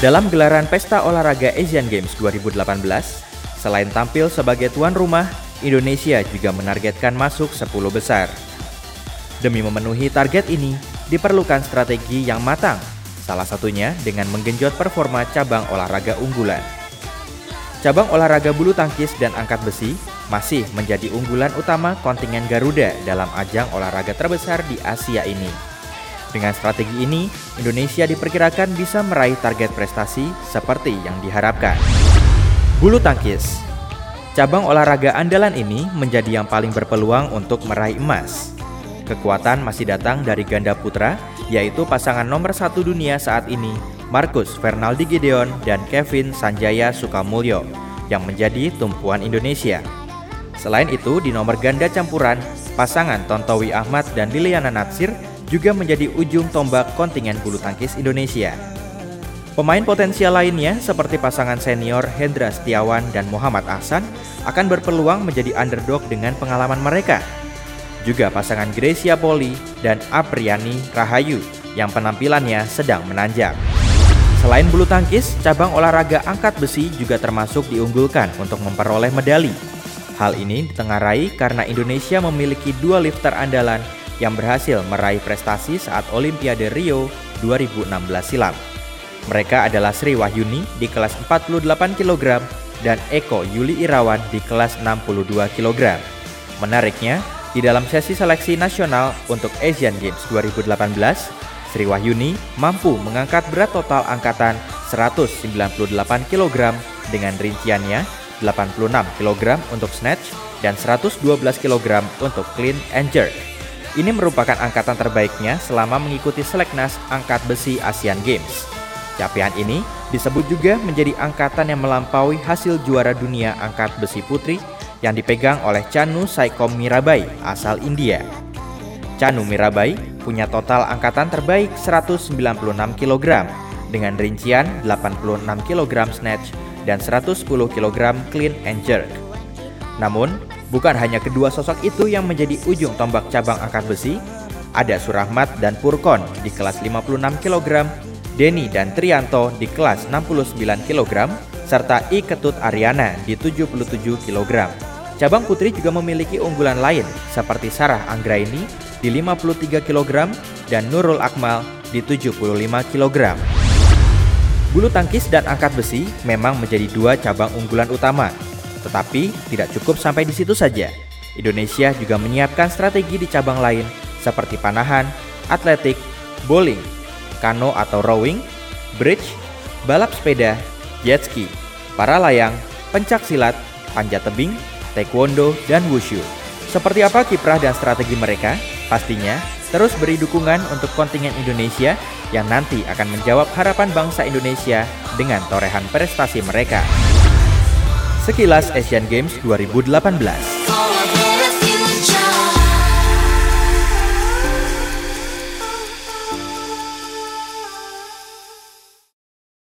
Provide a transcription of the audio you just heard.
Dalam gelaran Pesta Olahraga Asian Games 2018, selain tampil sebagai tuan rumah, Indonesia juga menargetkan masuk 10 besar. Demi memenuhi target ini, diperlukan strategi yang matang, salah satunya dengan menggenjot performa cabang olahraga unggulan. Cabang olahraga bulu tangkis dan angkat besi masih menjadi unggulan utama kontingen Garuda dalam ajang olahraga terbesar di Asia ini. Dengan strategi ini, Indonesia diperkirakan bisa meraih target prestasi seperti yang diharapkan. Bulu tangkis Cabang olahraga andalan ini menjadi yang paling berpeluang untuk meraih emas. Kekuatan masih datang dari ganda putra, yaitu pasangan nomor satu dunia saat ini, Marcus Fernaldi Gideon dan Kevin Sanjaya Sukamulyo, yang menjadi tumpuan Indonesia. Selain itu, di nomor ganda campuran, pasangan Tontowi Ahmad dan Liliana Natsir juga menjadi ujung tombak kontingen bulu tangkis Indonesia. Pemain potensial lainnya seperti pasangan senior Hendra Setiawan dan Muhammad Ahsan akan berpeluang menjadi underdog dengan pengalaman mereka. Juga pasangan Gracia Poli dan Apriani Rahayu yang penampilannya sedang menanjak. Selain bulu tangkis, cabang olahraga angkat besi juga termasuk diunggulkan untuk memperoleh medali. Hal ini ditengarai karena Indonesia memiliki dua lifter andalan yang berhasil meraih prestasi saat Olimpiade Rio 2016 silam. Mereka adalah Sri Wahyuni di kelas 48 kg dan Eko Yuli Irawan di kelas 62 kg. Menariknya, di dalam sesi seleksi nasional untuk Asian Games 2018, Sri Wahyuni mampu mengangkat berat total angkatan 198 kg dengan rinciannya 86 kg untuk snatch dan 112 kg untuk clean and jerk. Ini merupakan angkatan terbaiknya selama mengikuti seleknas angkat besi Asian Games. Capaian ini disebut juga menjadi angkatan yang melampaui hasil juara dunia angkat besi putri yang dipegang oleh Chanu Saikom Mirabai asal India. Chanu Mirabai punya total angkatan terbaik 196 kg dengan rincian 86 kg snatch dan 110 kg clean and jerk. Namun, Bukan hanya kedua sosok itu yang menjadi ujung tombak cabang angkat besi, ada Surahmat dan Purkon di kelas 56 kg, Denny dan Trianto di kelas 69 kg, serta I Ketut Ariana di 77 kg. Cabang putri juga memiliki unggulan lain seperti Sarah Anggraini di 53 kg dan Nurul Akmal di 75 kg. Bulu tangkis dan angkat besi memang menjadi dua cabang unggulan utama tetapi tidak cukup sampai di situ saja. Indonesia juga menyiapkan strategi di cabang lain seperti panahan, atletik, bowling, kano atau rowing, bridge, balap sepeda, jet ski, para layang, pencak silat, panjat tebing, taekwondo, dan wushu. Seperti apa kiprah dan strategi mereka? Pastinya terus beri dukungan untuk kontingen Indonesia yang nanti akan menjawab harapan bangsa Indonesia dengan torehan prestasi mereka. Sekilas Asian Games 2018.